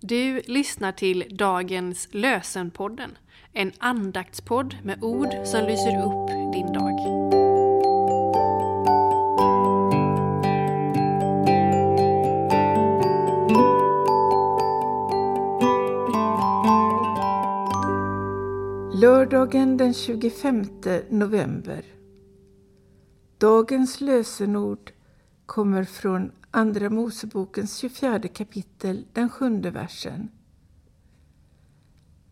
Du lyssnar till dagens Lösenpodden, en andaktspodd med ord som lyser upp din dag. Lördagen den 25 november. Dagens lösenord kommer från Andra Mosebokens 24 kapitel, den sjunde versen.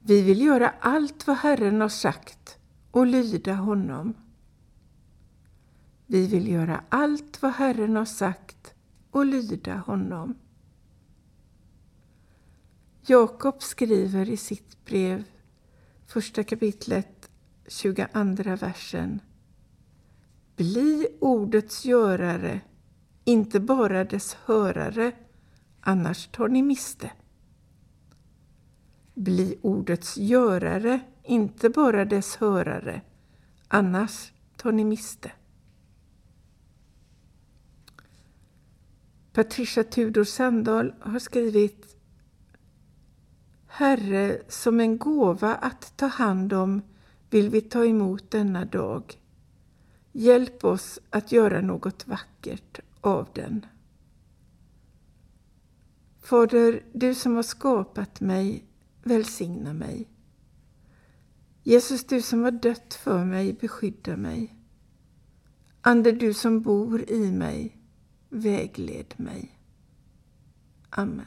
Vi vill göra allt vad Herren har sagt och lyda honom. Vi vill göra allt vad Herren har sagt och lyda honom. Jakob skriver i sitt brev, första kapitlet, 22 versen. Bli ordets görare inte bara dess hörare, annars tar ni miste. Bli ordets görare, inte bara dess hörare, annars tar ni miste. Patricia Tudor Sandahl har skrivit Herre, som en gåva att ta hand om vill vi ta emot denna dag. Hjälp oss att göra något vackert av den. Fader, du som har skapat mig, välsigna mig. Jesus, du som har dött för mig, beskydda mig. Ande, du som bor i mig, vägled mig. Amen.